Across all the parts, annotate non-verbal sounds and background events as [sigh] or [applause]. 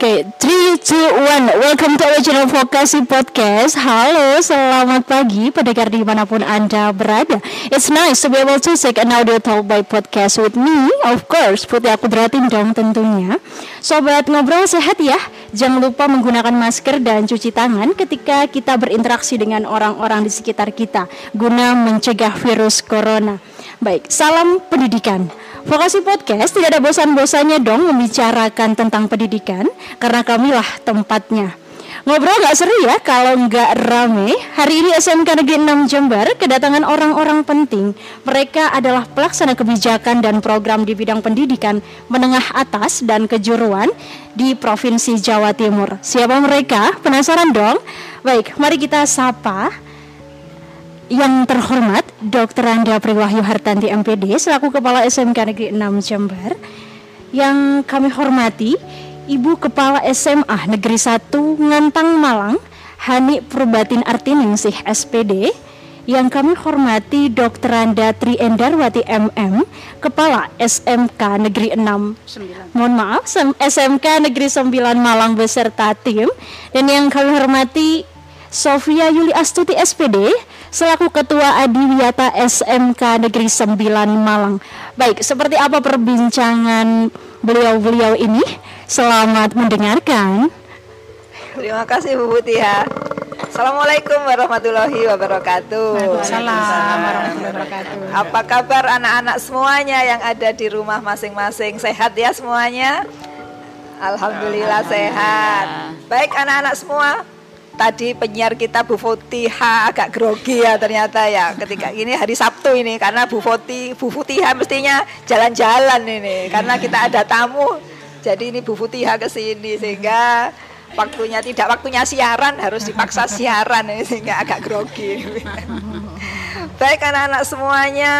Oke, okay, 3, 2, 1 Welcome to channel Vokasi Podcast. Halo, selamat pagi pendengar di mana pun Anda berada. It's nice to be able to take an audio talk by podcast with me Of course, Putih aku beratin dong tentunya. Sobat ngobrol sehat ya. Jangan lupa menggunakan masker dan cuci tangan ketika kita berinteraksi dengan orang-orang di sekitar kita Guna mencegah virus corona. Baik, salam pendidikan Vokasi Podcast tidak ada bosan-bosannya dong membicarakan tentang pendidikan karena kamilah tempatnya. Ngobrol gak seru ya kalau nggak rame. Hari ini SMK Negeri 6 Jember kedatangan orang-orang penting. Mereka adalah pelaksana kebijakan dan program di bidang pendidikan menengah atas dan kejuruan di Provinsi Jawa Timur. Siapa mereka? Penasaran dong? Baik, mari kita sapa yang terhormat Dr. Anda Priwahyu Hartanti MPD selaku Kepala SMK Negeri 6 Jember. Yang kami hormati Ibu Kepala SMA Negeri 1 Ngantang Malang Hani Purbatin Artiningsih SPD yang kami hormati Dr. Anda Tri Endarwati MM, Kepala SMK Negeri 6 9. Mohon maaf, SMK Negeri 9 Malang beserta tim dan yang kami hormati Sofia Yuli Astuti SPD selaku Ketua Adiwiyata SMK Negeri 9 Malang. Baik, seperti apa perbincangan beliau-beliau ini? Selamat mendengarkan. Terima kasih Bu Butia. Assalamualaikum warahmatullahi wabarakatuh. Waalaikumsalam warahmatullahi wabarakatuh. Apa kabar anak-anak semuanya yang ada di rumah masing-masing? Sehat ya semuanya? Alhamdulillah sehat. Baik anak-anak semua, tadi penyiar kita Bu Fotiha agak grogi ya ternyata ya ketika ini hari Sabtu ini karena Bu Foti Bu Fotiha mestinya jalan-jalan ini karena kita ada tamu jadi ini Bu Fotiha ke sini sehingga waktunya tidak waktunya siaran harus dipaksa siaran ini sehingga agak grogi. Baik anak-anak semuanya,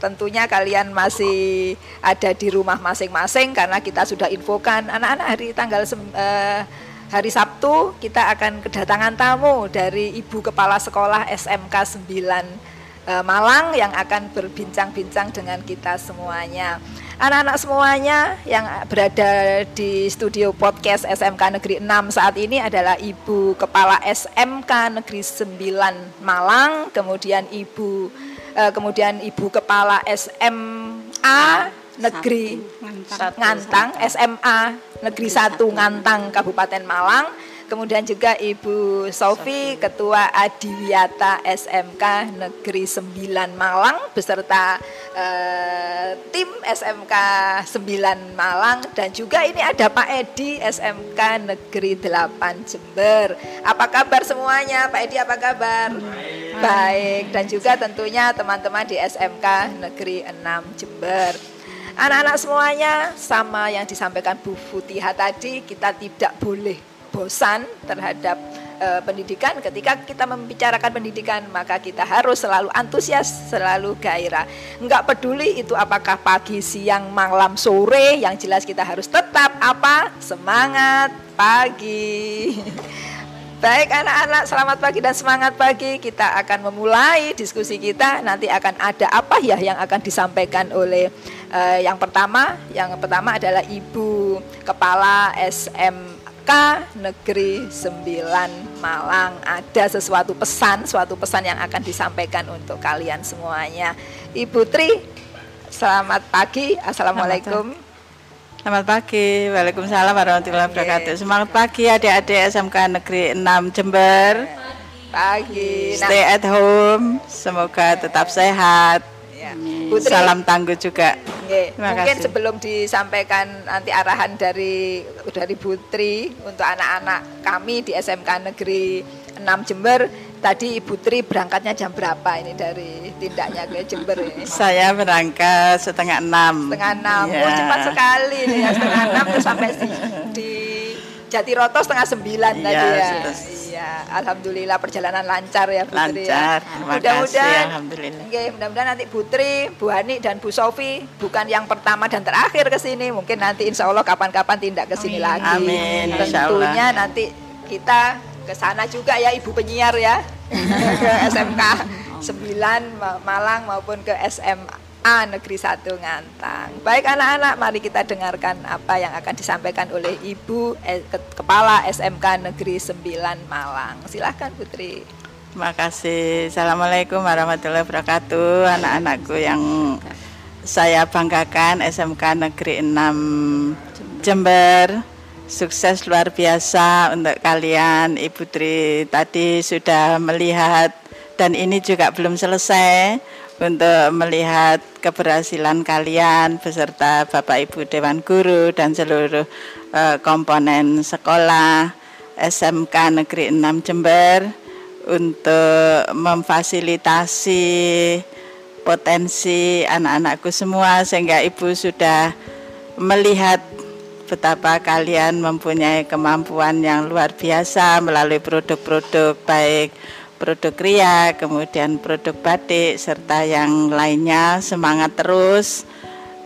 tentunya kalian masih ada di rumah masing-masing karena kita sudah infokan anak-anak hari tanggal uh, hari Sabtu kita akan kedatangan tamu dari Ibu Kepala Sekolah SMK 9 eh, Malang yang akan berbincang-bincang dengan kita semuanya. Anak-anak semuanya yang berada di studio podcast SMK Negeri 6 saat ini adalah Ibu Kepala SMK Negeri 9 Malang, kemudian Ibu eh, kemudian Ibu Kepala SMA Negeri Ngantang, Ngantang SMA Negeri 1 Ngantang Kabupaten Malang Kemudian juga Ibu Sofi, Ketua Adiwiyata SMK Negeri 9 Malang beserta eh, tim SMK 9 Malang dan juga ini ada Pak Edi SMK Negeri 8 Jember. Apa kabar semuanya? Pak Edi apa kabar? Baik. Baik dan juga tentunya teman-teman di SMK Negeri 6 Jember. Anak-anak semuanya sama yang disampaikan Bu Futiha tadi, kita tidak boleh bosan terhadap uh, pendidikan. Ketika kita membicarakan pendidikan, maka kita harus selalu antusias, selalu gairah. Enggak peduli itu apakah pagi, siang, malam, sore, yang jelas kita harus tetap apa? Semangat pagi. Baik anak-anak, selamat pagi dan semangat pagi. Kita akan memulai diskusi kita. Nanti akan ada apa ya yang akan disampaikan oleh uh, yang pertama. Yang pertama adalah Ibu Kepala SMK Negeri 9 Malang. Ada sesuatu pesan, suatu pesan yang akan disampaikan untuk kalian semuanya. Ibu Tri, selamat pagi. Assalamualaikum. Selamat pagi, Waalaikumsalam warahmatullahi wabarakatuh. Semangat pagi adik-adik SMK Negeri 6 Jember. Pagi. Stay at home, semoga tetap sehat. Ya. Putri, Salam tangguh juga. Okay. Mungkin sebelum disampaikan nanti arahan dari dari Putri untuk anak-anak kami di SMK Negeri 6 Jember, Tadi Ibu Tri berangkatnya jam berapa ini dari tindaknya ke Jember ini? Saya berangkat setengah enam. Setengah enam, ya. oh cepat sekali nih ya setengah enam terus sampai di, di Jatiroto setengah sembilan ya, tadi ya. Iya, alhamdulillah perjalanan lancar ya Bu Tri. Ya. Lancar, ya. mudah-mudahan. Alhamdulillah. Oke, mudah-mudahan nanti Bu Tri, Bu Hani dan Bu Sofi bukan yang pertama dan terakhir ke sini. Mungkin nanti insya Allah kapan-kapan tindak ke sini lagi. Amin. Tentunya nanti kita ke sana juga ya Ibu penyiar ya [laughs] ke SMK 9 Malang maupun ke SMA SMA Negeri 1 Ngantang. Baik anak-anak, mari kita dengarkan apa yang akan disampaikan oleh Ibu eh, Kepala SMK Negeri 9 Malang. Silahkan Putri. Terima kasih. Assalamualaikum warahmatullahi wabarakatuh. Anak-anakku yang saya banggakan SMK Negeri 6 Jember. Sukses luar biasa untuk kalian. Ibu Tri tadi sudah melihat dan ini juga belum selesai untuk melihat keberhasilan kalian beserta Bapak Ibu Dewan Guru dan seluruh uh, komponen sekolah SMK Negeri 6 Jember untuk memfasilitasi potensi anak-anakku semua sehingga ibu sudah melihat betapa kalian mempunyai kemampuan yang luar biasa melalui produk-produk baik produk kria, kemudian produk batik serta yang lainnya semangat terus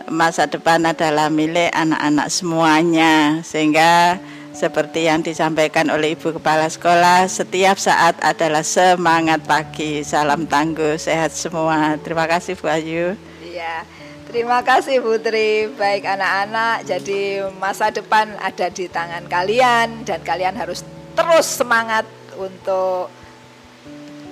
masa depan adalah milik anak-anak semuanya sehingga seperti yang disampaikan oleh Ibu Kepala Sekolah, setiap saat adalah semangat pagi. Salam tangguh, sehat semua. Terima kasih Bu Ayu. Iya. Terima kasih Putri. Baik anak-anak, jadi masa depan ada di tangan kalian dan kalian harus terus semangat untuk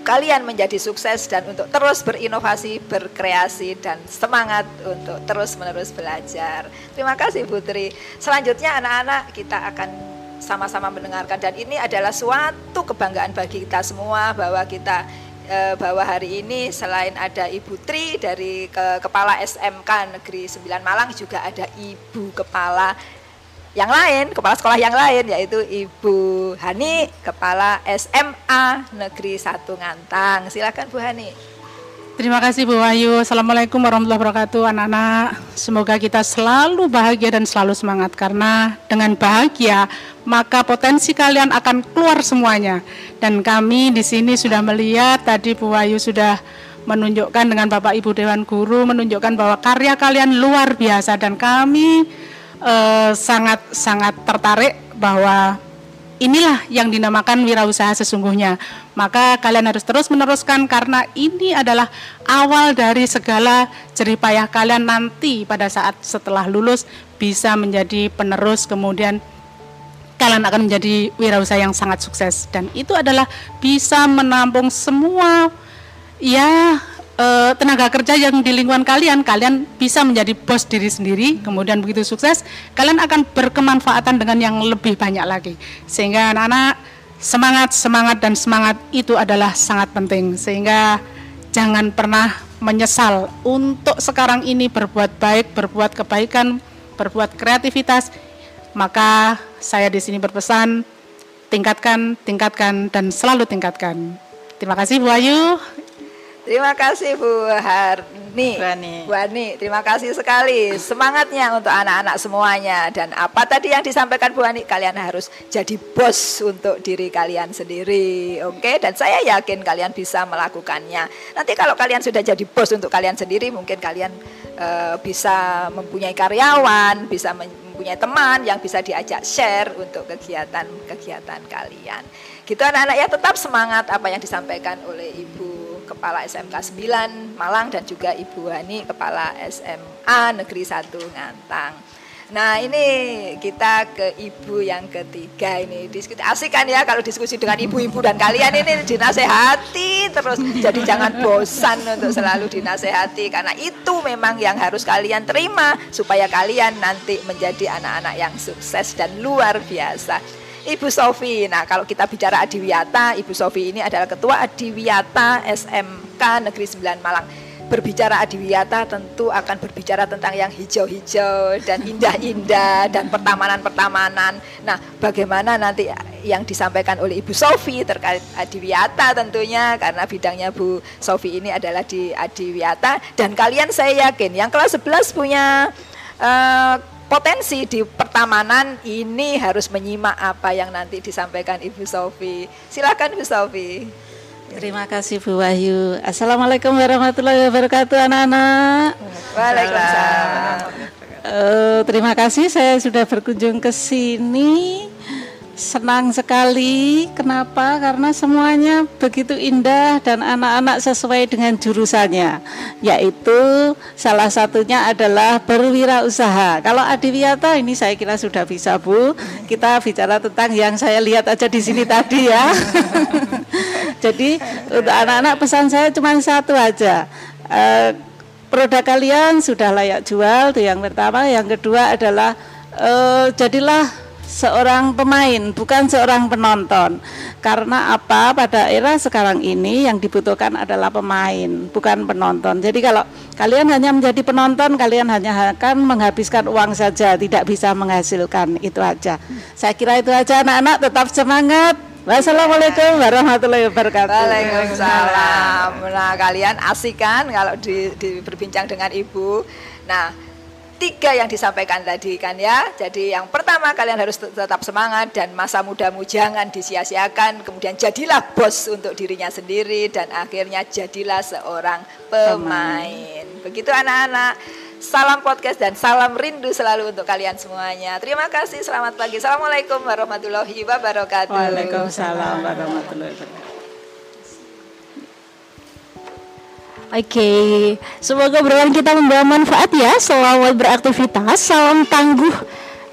kalian menjadi sukses dan untuk terus berinovasi, berkreasi dan semangat untuk terus-menerus belajar. Terima kasih Putri. Selanjutnya anak-anak kita akan sama-sama mendengarkan dan ini adalah suatu kebanggaan bagi kita semua bahwa kita eh, bahwa hari ini selain ada Ibu Tri dari ke, Kepala SMK Negeri 9 Malang juga ada Ibu Kepala yang lain, kepala sekolah yang lain yaitu Ibu Hani, Kepala SMA Negeri 1 Ngantang. Silakan Bu Hani. Terima kasih Bu Wahyu. Assalamualaikum warahmatullahi wabarakatuh anak-anak. Semoga kita selalu bahagia dan selalu semangat karena dengan bahagia maka potensi kalian akan keluar semuanya. Dan kami di sini sudah melihat tadi Bu Wahyu sudah menunjukkan dengan Bapak Ibu Dewan Guru menunjukkan bahwa karya kalian luar biasa dan kami eh, sangat tertarik bahwa inilah yang dinamakan wirausaha sesungguhnya. Maka kalian harus terus meneruskan karena ini adalah awal dari segala jeripayah kalian nanti pada saat setelah lulus bisa menjadi penerus kemudian kalian akan menjadi wirausaha yang sangat sukses dan itu adalah bisa menampung semua ya uh, tenaga kerja yang di lingkungan kalian, kalian bisa menjadi bos diri sendiri, kemudian begitu sukses, kalian akan berkemanfaatan dengan yang lebih banyak lagi. Sehingga anak-anak semangat, semangat dan semangat itu adalah sangat penting. Sehingga jangan pernah menyesal untuk sekarang ini berbuat baik, berbuat kebaikan, berbuat kreativitas. Maka saya di sini berpesan tingkatkan, tingkatkan dan selalu tingkatkan. Terima kasih Bu Ayu. Terima kasih Bu Harni. Bu Hani. terima kasih sekali semangatnya untuk anak-anak semuanya dan apa tadi yang disampaikan Bu Hani kalian harus jadi bos untuk diri kalian sendiri. Oke, dan saya yakin kalian bisa melakukannya. Nanti kalau kalian sudah jadi bos untuk kalian sendiri mungkin kalian uh, bisa mempunyai karyawan, bisa mempunyai teman yang bisa diajak share untuk kegiatan-kegiatan kalian. Gitu anak-anak ya tetap semangat apa yang disampaikan oleh Ibu Kepala SMK 9 Malang dan juga Ibu Hani Kepala SMA Negeri 1 Ngantang. Nah ini kita ke ibu yang ketiga ini diskusi asik kan ya kalau diskusi dengan ibu-ibu dan kalian ini dinasehati terus jadi jangan bosan untuk selalu dinasehati karena itu memang yang harus kalian terima supaya kalian nanti menjadi anak-anak yang sukses dan luar biasa. Ibu Sofi. Nah, kalau kita bicara Adiwiyata, Ibu Sofi ini adalah ketua Adiwiyata SMK Negeri 9 Malang. Berbicara Adiwiyata tentu akan berbicara tentang yang hijau-hijau dan indah-indah dan pertamanan-pertamanan. Nah, bagaimana nanti yang disampaikan oleh Ibu Sofi terkait Adiwiyata tentunya karena bidangnya Bu Sofi ini adalah di Adiwiyata dan kalian saya yakin yang kelas 11 punya uh, potensi di pertamanan ini harus menyimak apa yang nanti disampaikan Ibu Sofi. Silakan Ibu Sofi. Terima kasih Bu Wahyu. Assalamualaikum warahmatullahi wabarakatuh anak-anak. Waalaikumsalam. Uh, terima kasih saya sudah berkunjung ke sini senang sekali. Kenapa? Karena semuanya begitu indah dan anak-anak sesuai dengan jurusannya, yaitu salah satunya adalah berwirausaha. Kalau Adiwiyata ini saya kira sudah bisa Bu. Kita bicara tentang yang saya lihat aja di sini tadi ya. [laughs] Jadi untuk anak-anak pesan saya cuma satu aja. Eh, produk kalian sudah layak jual itu yang pertama. Yang kedua adalah eh, jadilah seorang pemain, bukan seorang penonton. Karena apa? Pada era sekarang ini yang dibutuhkan adalah pemain, bukan penonton. Jadi kalau kalian hanya menjadi penonton, kalian hanya akan menghabiskan uang saja, tidak bisa menghasilkan. Itu aja. Saya kira itu aja anak-anak tetap semangat. Wassalamualaikum warahmatullahi wabarakatuh. Waalaikumsalam. Nah, kalian asik kan kalau di, di berbincang dengan ibu. Nah, tiga yang disampaikan tadi kan ya. Jadi yang pertama kalian harus tetap semangat dan masa mudamu jangan disia-siakan. Kemudian jadilah bos untuk dirinya sendiri dan akhirnya jadilah seorang pemain. Begitu anak-anak. Salam podcast dan salam rindu selalu untuk kalian semuanya. Terima kasih. Selamat pagi. Assalamualaikum warahmatullahi wabarakatuh. Waalaikumsalam warahmatullahi wabarakatuh. Oke, semoga obrolan kita membawa manfaat ya. Selamat beraktivitas, salam tangguh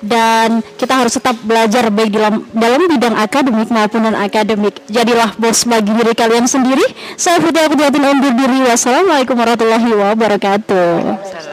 dan kita harus tetap belajar baik dalam dalam bidang akademik maupun non akademik. Jadilah bos bagi diri kalian sendiri. Saya Fitri Akudiatin undur diri. Wassalamualaikum warahmatullahi wabarakatuh.